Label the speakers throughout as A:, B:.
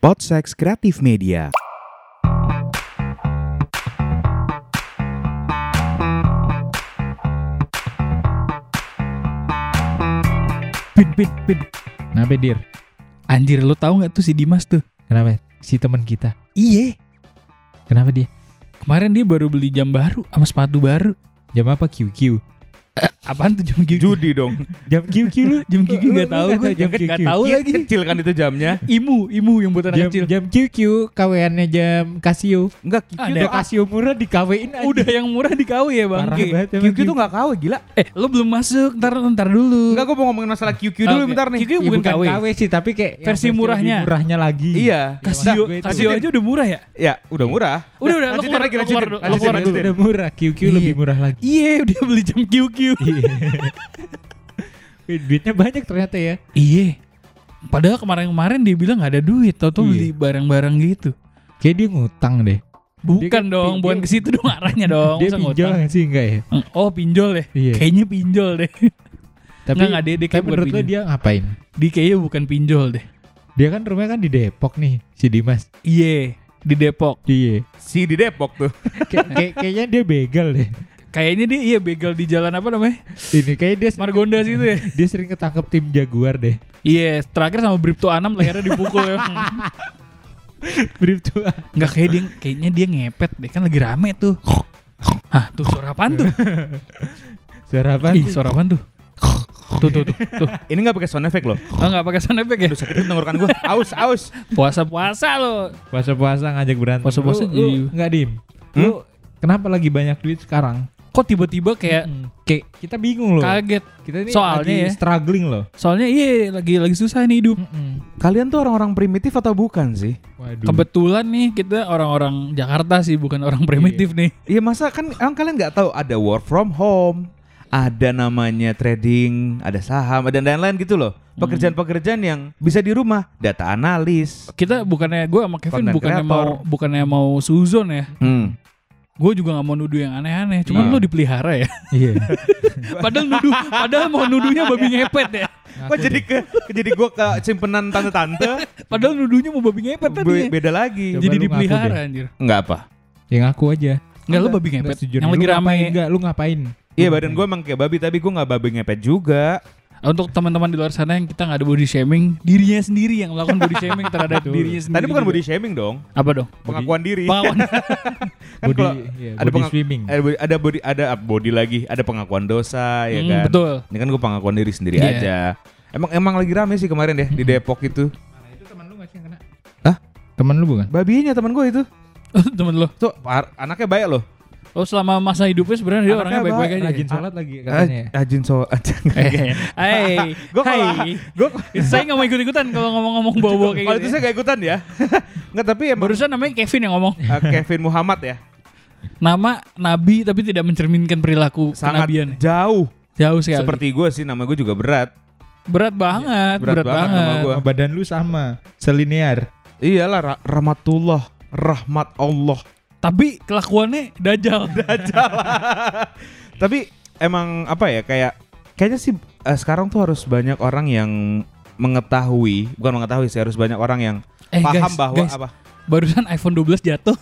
A: Podsex Kreatif Media.
B: Pin, pin, pin.
C: Kenapa dir?
B: Anjir, lu tahu nggak tuh si Dimas tuh?
C: Kenapa? Si teman kita.
B: Iya.
C: Kenapa dia?
B: Kemarin dia baru beli jam baru sama sepatu baru.
C: Jam apa QQ?
B: Apaan tuh jam gigi?
A: Judi dong.
C: Jam QQ lu?
B: Jam gigi
C: Lu-
B: nggak
C: lu
B: tahu gue.
C: jam QQ.
B: tahu lagi.
A: Kecil kan itu jamnya.
B: Imu, imu yang buat anak
C: Jam,
B: kecil.
C: jam QQ KW-annya jam Casio.
A: Enggak, QQ
B: ada
C: Udah Casio murah dikawin aja.
B: Udah yang murah di KW ya bang.
C: Banget
A: QQ tuh enggak KW gila.
B: Eh, lu belum masuk. Ntar ntar dulu.
A: Enggak, gue mau ngomongin masalah QQ dulu bentar nih.
B: QQ
C: Iya,
B: bukan KW.
C: sih tapi kayak
B: Versi murahnya.
C: murahnya lagi.
A: Iya.
B: Casio,
C: Nah, gue itu.
B: Casio aja udah murah ya?
A: Ya, udah murah.
B: Udah, udah. Lo
A: lanjutin
B: keluar,
A: lagi, lanjutin.
C: Udah murah, QQ
B: Iya.
C: lebih murah lagi.
B: Iya, dia beli jam QQ.
C: Wih, Duitnya banyak ternyata ya.
B: Iya. Padahal kemarin-kemarin dia bilang nggak ada duit, tau-tau
C: Iya.
B: beli barang-barang gitu.
C: Kayak dia ngutang deh.
B: Bukan
C: kan
B: dong,
C: pin-
B: bukan
C: dia-
B: ke situ dong arahnya dong.
C: dia
B: Masa
C: pinjol
B: ngutang?
C: sih enggak ya?
B: Oh pinjol deh.
C: Iya.
B: Kayaknya pinjol deh.
C: Tapi
B: Nggak, nggak, dia- dia
C: tapi menurut lo
B: pinjol.
C: dia ngapain?
B: Di kayaknya bukan pinjol deh.
C: Dia kan rumahnya kan di Depok nih, si Dimas.
B: Iya, di Depok.
C: Iya.
A: Si di Depok tuh.
C: Kayak- kayaknya dia begal deh.
B: Kayaknya dia iya begal di jalan apa namanya?
C: Ini kayak dia
B: Margonda situ ya.
C: dia sering ketangkep tim Jaguar deh.
B: Iya, terakhir sama Bripto Anam lehernya dipukul ya.
C: Brief tuh.
B: Enggak kayak dia kayaknya dia ngepet deh kan lagi rame tuh. Hah, tuh suara apaan tuh?
C: Suara apa?
B: Ih, suara apaan tuh? Tuh tuh tuh. tuh.
A: Ini enggak pakai sound effect loh.
B: Oh, enggak pakai sound effect ya?
A: Aduh sakit tenggorokan gue. Aus, aus.
B: Puasa-puasa lo.
C: Puasa-puasa ngajak berantem. Lu
B: jadi-
C: Enggak dim.
A: Hmm?
C: Lu kenapa lagi banyak duit sekarang?
B: Kok tiba-tiba kayak
C: Mm, kayak kita bingung loh.
B: kaget.
C: Kita ini
B: Soalnya
C: lagi
B: ya.
C: struggling loh.
B: Soalnya iya lagi lagi susah nih hidup.
C: Mm-mm.
A: Kalian tuh orang-orang primitif atau bukan sih?
C: Waduh.
B: Kebetulan nih kita orang-orang Jakarta sih bukan orang primitif nih.
A: Iya masa kan emang kalian nggak tahu ada work from home, ada namanya trading, ada saham, ada dan lain-lain gitu loh. Pekerjaan-pekerjaan yang bisa di rumah, data analis.
B: Kita bukannya gue sama Kevin
A: Content
B: bukannya
A: creator.
B: mau bukannya mau suzon ya.
A: Hmm.
B: Gue juga nggak mau nuduh yang aneh-aneh. Cuman
A: Iya.
B: lo dipelihara ya.
C: Iya.
B: padahal nuduh, padahal mau nuduhnya babi ngepet ya.
A: Kok jadi ke jadi gua ke simpenan tante-tante
B: Padahal nuduhnya mau babi ngepet tadi.
A: be-
B: ya.
A: beda lagi.
C: Coba
B: Jadi dipelihara anjir.
A: Enggak apa.
C: Yang ngaku aja.
B: Enggak lo babi ngepet. Yang lagi
C: ngapain? Enggak, lu ngapain?
A: Iya badan gue emang kayak babi tapi gue nggak babi ngepet juga.
B: Untuk teman-teman di luar sana yang kita nggak ada body shaming, dirinya sendiri yang melakukan body shaming terhadap dirinya sendiri.
A: Tadi bukan
B: juga.
A: body shaming dong,
B: Apa dong?
A: pengakuan diri.
B: Pengakuan.
A: Kan
C: body,
A: kalau
C: iya,
A: ada
C: body swimming.
A: Ada body, ada body ada body lagi, ada pengakuan dosa ya
B: Hmm,
A: kan.
B: betul.
A: Ini kan gue pengakuan diri sendiri
B: Iya.
A: aja. Emang emang lagi rame sih kemarin deh di Depok itu.
C: itu teman lu gak sih yang kena?
A: Hah?
C: Teman lu bukan?
A: Babinya teman gue itu.
B: Temen lo.
A: Tuh anaknya baik loh.
B: Oh selama masa hidupnya sebenarnya dia orangnya baik-baik
A: baik,
B: aja.
C: Rajin
B: ya?
C: sholat lagi katanya. ya?
A: Ah, Ajin so
B: Eh, Hai,
A: Gua kalau-
B: hai.
A: Gua-
B: Saya nggak mau ikut-ikutan kalau ngomong-ngomong bawa-bawa kayak
A: Kalau
B: gitu.
A: itu saya gak ikutan ya. Enggak tapi emang
B: Barusan namanya Kevin yang ngomong.
A: uh, Kevin Muhammad ya.
B: Nama nabi tapi tidak mencerminkan perilaku
A: Sangat
B: kenabian.
A: jauh.
B: Jauh sekali.
A: Seperti gue sih nama gue juga berat.
B: berat banget,
A: Berat
B: berat,
A: banget
B: banget.
A: nama gua.
C: Badan lu sama, selinear.
A: Iyalah ra- rahmatullah, rahmat Allah.
B: Tapi kelakuannya dajal.
A: Tapi emang apa ya kayak kayaknya sih eh, sekarang tuh harus banyak orang yang mengetahui, bukan mengetahui sih harus banyak orang yang
B: Eh
A: paham
B: guys,
A: bahwa
B: guys,
A: apa?
B: barusan iPhone 12 jatuh.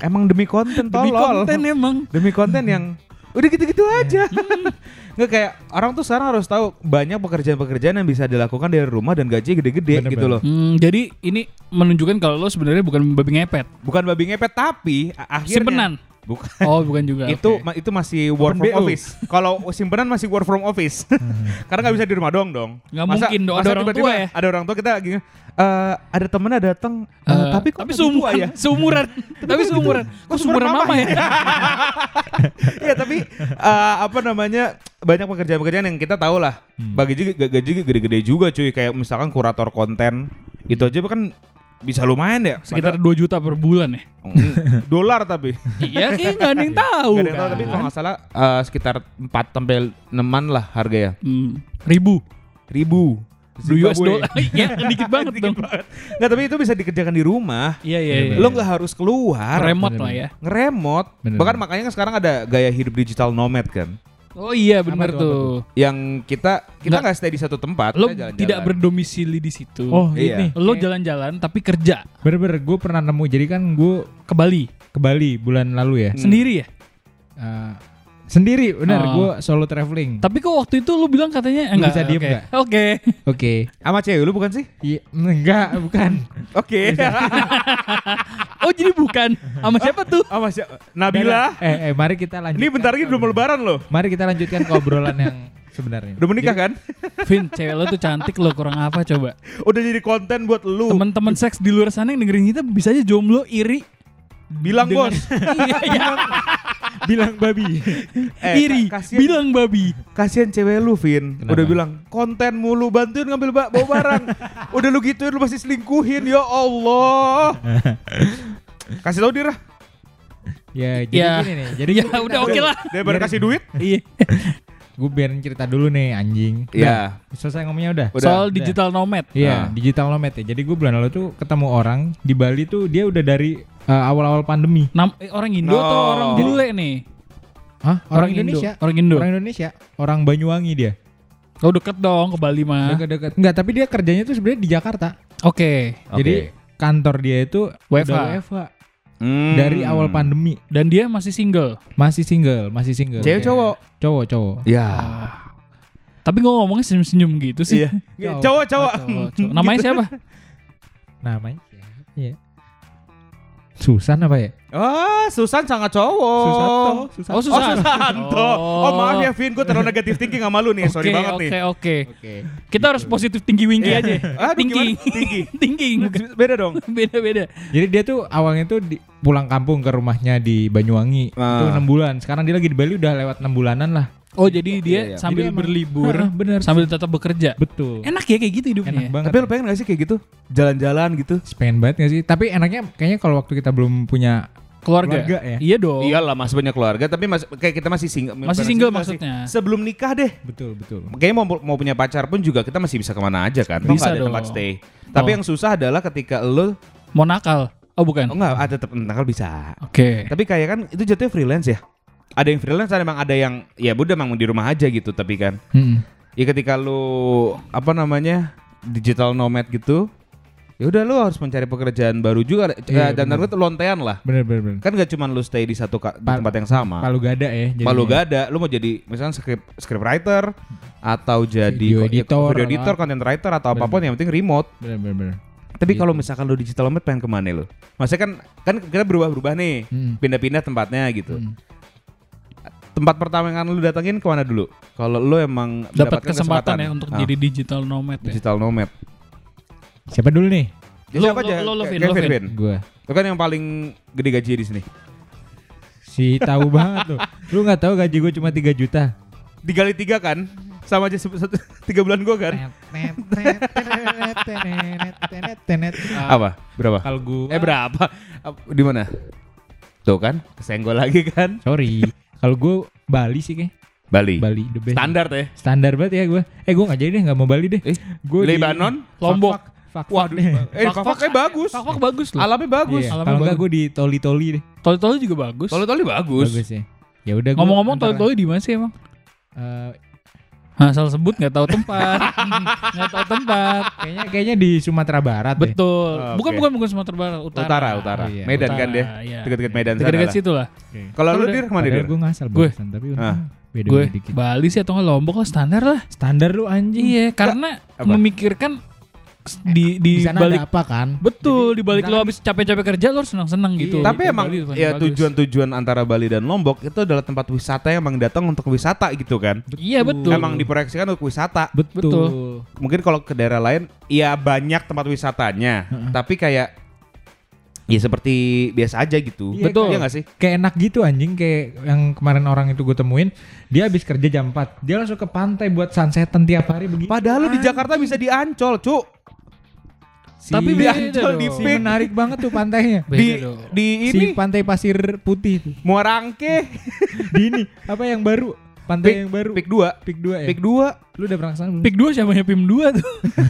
A: Emang demi konten
B: Demi
A: tolol.
B: konten emang.
A: Demi konten yang udah gitu-gitu aja. Nggak kayak orang tuh sekarang harus tahu banyak pekerjaan-pekerjaan yang bisa dilakukan dari rumah dan gaji gede-gede gitu loh.
B: Hmm, jadi ini menunjukkan kalau lo sebenarnya bukan babi ngepet.
A: Bukan babi ngepet tapi akhirnya
B: Simpenan.
A: Bukan.
B: Oh, bukan juga.
A: itu
B: oke.
A: ma- itu masih work
C: Open
A: from
C: BO.
A: office. Kalau simpenan masih work from office. Karena nggak bisa di rumah doang dong.
B: Nggak mungkin dong, ada orang
A: tiba-tiba
B: tua ya?
A: Ada orang tua kita lagi eh ada temennya datang eh,
B: Eh,
A: tapi kok
B: tapi seumuran,
A: tua ya?
B: seumuran. tapi seumuran. Kok seumuran mama ya?
A: Iya tapi eh, apa namanya banyak pekerjaan-pekerjaan yang kita tahu lah.
C: Hmm.
A: Gaji gaji gede-gede juga cuy kayak misalkan kurator konten itu aja kan bisa lumayan ya.
B: Sekitar 2 juta per bulan ya.
A: Padahal- dolar tapi.
B: Iya, kayak nggak ada yang tahu.
A: Gak ada yang tahu,
B: kan.
A: tapi kalau nggak salah eh, sekitar 4 sampai 6 lah harganya.
B: Hmm, ribu.
A: Ribu.
B: Do US dollar. Iya, dikit banget
A: Dikit
B: dong.
A: banget. Nggak, tapi itu bisa dikerjakan di rumah.
B: Iya, iya, iya.
A: Lo nggak harus keluar.
B: Remote lah ya.
A: Ngeremot. Bahkan makanya kan sekarang ada gaya hidup digital nomad kan.
B: Oh iya benar
C: tuh,
B: tuh.
A: Yang kita kita
B: Nggak.
A: stay di satu tempat.
B: Lo
A: kita jalan-jalan.
B: tidak berdomisili di situ.
C: Oh
A: Iya.
C: ini.
B: Lo jalan-jalan tapi kerja
C: Bener-bener gue pernah nemu. Jadi kan gue
B: ke Bali
C: ke Bali bulan lalu ya.
A: Hmm.
B: sendiri ya.
C: Eh, sendiri bener
B: Oh.
C: gue solo traveling.
B: Tapi kok waktu itu lo bilang katanya
C: Lu
B: enggak.
C: bisa diem
B: oke.
C: nggak?
B: Oke.
C: Oke.
A: sama cewek lu bukan sih?
C: Iya, enggak, bukan.
A: Oke.
B: Oh jadi bukan. Sama siapa tuh?
A: Sama siapa? Nabila.
C: Eh, eh, mari kita lanjut.
A: Ini bentar lagi mau lebaran loh.
C: Mari kita lanjutkan ke obrolan yang sebenarnya.
A: Udah menikah kan?
B: Vin, cewek lo tuh cantik lo kurang apa coba?
A: Udah jadi konten buat lu.
B: Teman-teman seks di luar sana yang dengerin kita bisa aja jomblo iri.
A: Bilang
B: Dengan-
A: bos.
B: Iya, iya.
C: Bilang babi.
A: Eh,
B: iri,
A: ka- kasihan-
B: bilang babi.
A: Kasihan cewek lu, Vin.
C: Kenapa?
A: Udah bilang konten mulu bantuin ngambil ba- bawa barang. Udah lu gituin lu masih selingkuhin ya Allah. Kasih tau Dira.
C: ya, jadi
B: Ya.
C: gini nih. Jadi
B: Ya udah oke lah.
A: Daripada kasih duit.
B: Iya.
C: Gue biarin cerita dulu nih anjing.
A: Iya.
C: Udah, Selesai ngomongnya udah.
A: Udah.
B: Soal
C: Udah.
B: digital nomad.
C: Iya,
A: Nah.
C: digital nomad ya. Jadi gue bulan lalu tuh ketemu orang di Bali tuh dia udah dari uh, awal-awal pandemi.
B: Nam eh, orang Indo
A: No.
B: atau orang bule nih?
C: Hah? Orang,
B: Orang Indo.
C: Indonesia.
B: Orang Indo.
C: Orang Indonesia. Orang Banyuwangi dia.
B: Oh deket dong ke Bali mah.
C: Dekat-dekat. Enggak, tapi dia kerjanya tuh sebenarnya di Jakarta.
B: Oke.
C: Jadi kantor dia itu
B: WFH.
C: WFH
A: Hmm.
C: dari awal pandemi.
B: Dan dia masih single.
C: Masih single, masih single.
A: Cewek cowok.
C: Cowok, cowok.
A: Ya.
B: Tapi gue ngomongnya senyum-senyum gitu sih.
A: Iya.
C: Cowok.
A: Cowok, cowok.
B: Cowok, cowok. Namanya siapa?
C: Namanya siapa ya? Susan apa ya?
A: Ah, Susan sangat cowok.
C: Susanto. Susanto.
B: Oh, Susan.
A: Oh, Susanto. Oh, maaf ya Vin, gue terlalu negatif thinking sama lu nih. Sorry
B: Oke,
A: banget
B: oke,
A: nih.
B: Oke,
C: Oke.
B: Kita harus positif tinggi winggi aja.
A: Aduh,
B: tinggi.
A: Tinggi.
B: tinggi.
A: Beda dong.
B: Beda-beda.
C: Jadi dia tuh awalnya tuh di, pulang kampung ke rumahnya di Banyuwangi.
A: Ah.
C: Itu enam bulan. Sekarang dia lagi di Bali udah lewat enam bulanan lah.
B: Oh, jadi dia
A: Iya, iya.
B: sambil
C: Jadi
B: berlibur,
C: Ah, bener.
B: sambil tetap bekerja.
C: Betul.
B: Enak ya kayak gitu hidupnya.
C: Enak banget.
A: Tapi lu pengen gak sih kayak gitu? Jalan-jalan gitu?
C: pengen banget gak sih? Tapi enaknya kayaknya kalau waktu kita belum punya
B: Keluarga.
C: Keluarga ya?
B: Iya dong.
A: Iyalah masih banyak keluarga, tapi mas, kayak kita masih single.
B: Masih single maksudnya.
A: Sebelum nikah deh.
C: betul betul.
A: Kayaknya mau mau punya pacar pun juga kita masih bisa ke mana aja kan?
B: Bisa
A: ada tempat stay. Tapi
B: Oh.
A: yang susah adalah ketika lu
B: Mau nakal. Oh, bukan.
A: oh enggak ada tetap nakal bisa.
B: Oke.
A: Tapi kayak kan itu jatuhnya freelance ya. Ada yang freelance, ada emang ada yang ya udah emang di rumah aja gitu. Tapi kan,
C: Hmm.
A: ya ketika lu apa namanya digital nomad gitu, ya udah lu harus mencari pekerjaan baru juga.
C: Iya,
A: Eh, dan
C: bener.
A: itu lontean lah.
C: Bener bener bener.
A: Kan gak cuma lu stay di satu ka- di
C: Pa-
A: tempat yang sama.
C: Palu gada ya. jadinya.
A: Palu gak ada, lu mau jadi misalnya script script writer atau jadi
C: Video editor,
A: video editor, content writer atau
C: Bener.
A: apa pun yang penting remote.
C: Bener bener bener.
A: Tapi
C: Gitu.
A: kalau misalkan lu digital nomad pengen ke mana lu? Maksudnya kan kan kita berubah-berubah nih,
C: Hmm.
A: pindah-pindah tempatnya gitu.
C: Hmm.
A: Tempat pertama yang akan lu datengin ke mana dulu? Kalau lu emang
B: Dapat
A: mendapatkan
B: kesempatan ya untuk
A: Ah,
B: jadi digital nomad ya.
A: digital nomad.
C: Siapa dulu nih?
A: Ya,
B: Lo-
A: siapa
B: lo-
A: aja?
B: lo- lo, Vin, lo,
A: Vin.
C: Gua.
A: Lu kan yang paling gede gaji di sini.
C: Si tahu banget tuh. Lu nggak tahu gaji gue cuma 3 juta.
A: Dikali tiga kan? Sama aja satu, tiga bulan gua kan? Apa? Berapa?
C: Kalau gue
A: Eh berapa? Ap- Di mana? Tuh kan, kesenggol lagi kan?
C: sorry. Kalau gue Bali sih kayak.
A: Bali.
C: Bali the best.
A: Standar ya.
C: Standar banget ya gue. Eh gue nggak jadi deh nggak mau Bali deh.
A: Eh,
C: Gue di-
A: Lebanon?
B: Lombok.
C: Fuck, fuck,
A: Waduh. Eh,
B: Fak-
A: fakfaknya bagus.
B: Fak-fak bagus loh.
A: Alamnya bagus.
C: Iya,
B: Alamnya
C: Kalau enggak
B: bagus.
C: gue di toli-toli deh.
B: Tol-tol juga bagus.
A: Toli-toli bagus.
C: Bagus ya. Ya udah gua
B: Ngomong-ngomong tol-tol di mana sih emang?
C: eh,
B: Nah, salah sebut nggak tahu tempat. Nggak tahu tempat.
C: kayaknya kayaknya di Sumatera Barat deh.
B: Betul.
A: Oh,
B: Bukan
A: oke.
B: bukan bukan Sumatera Barat, utara.
A: Utara, utara.
C: Oh, iya.
A: Medan kan
B: Utara,
A: dia.
B: iya.
A: Dekat-dekat Medan sana.
B: Dekat-dekat
A: lah.
B: situ lah.
A: Kalau lu dir ke mana
C: dir? Gue ngasal
B: Gue.
C: tapi
A: Ah.
C: beda
B: Gue
C: dikit.
B: Bali sih atau nggak Lombok lah standar lah.
C: Standar lu anjing.
B: Iya, karena
A: Apa?
B: memikirkan di di,
C: Di sana
B: balik
C: ada apa kan?
B: betul di balik
C: di
B: lo habis capek-capek kerja lo harus senang-senang gitu.
C: Iya,
A: Tapi
B: Di
A: emang
B: Bali
A: ya tujuan-tujuan antara Bali dan Lombok itu adalah tempat wisata yang emang datang untuk wisata gitu kan.
B: Iya betul.
A: Emang diproyeksikan untuk wisata.
C: Betul.
B: Betul.
A: Mungkin kalau ke daerah lain ya banyak tempat wisatanya, tapi kayak ya seperti biasa aja gitu.
C: Iya,
B: Betul.
A: Iya nggak sih?
C: Kayak enak gitu anjing kayak yang kemarin orang itu gue temuin dia habis kerja jam 4 dia langsung ke pantai buat sunsetan tiap hari begitu
A: Padahal lu di Jakarta bisa diancol, Cuk.
C: Si-
B: Tapi beda
A: Ancol di
C: si
A: Pik.
C: menarik banget tuh pantainya
B: Beda
A: Di
B: dong.
A: di
C: si
A: ini
C: pantai pasir putih tuh
A: Muarangke,
C: di ini apa yang baru pantai yang baru
A: Pik 2.
C: pik 2 ya
A: Pik 2.
C: lu udah pernah ke sana belum?
B: Pik 2 siapa yang Pim 2 tuh?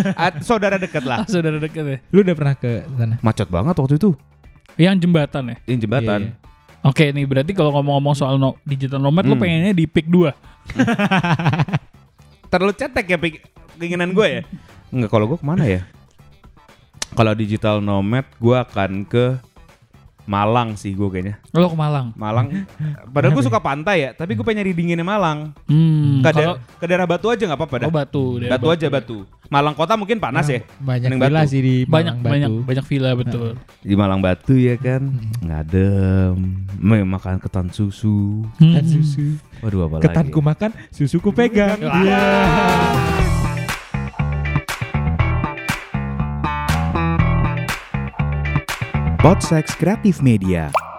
A: saudara dekat lah.
B: Ah, saudara dekat ya.
C: lu udah pernah ke sana
A: Macet banget waktu itu.
B: Yang jembatan ya.
A: Ini jembatan.
C: Iya, iya.
B: Oke nih berarti kalau ngomong-ngomong soal no- digital nomad lo
A: Hmm.
B: pengennya di pick 2.
A: Terlalu cetek ya pik- keinginan gue ya? Enggak, kalau gue ke mana ya? Kalau digital nomad, gue akan ke Malang sih gue kayaknya.
B: Lo ke Malang.
A: Malang. Padahal gue suka pantai ya, tapi gue pengen nyari dinginnya Malang.
B: Hmm,
A: Ke,
B: kalau
A: da- ke daerah Batu aja nggak apa-apa dah.
B: oh batu, daerah
A: batu aja Batu. Malang kota mungkin panas ya.
C: Banyak
A: Mending
C: villa
A: Batu.
C: sih di
B: Banyak
C: Malang
B: banyak
C: Batu.
B: banyak villa betul.
A: Di Malang Batu ya kan, ngadem, Me- makan ketan susu.
B: Hmm.
C: Ketan susu.
A: Waduh apa lagi?
C: Ketanku makan, susuku pegang. Iya.
A: Podsex Kreatif Media.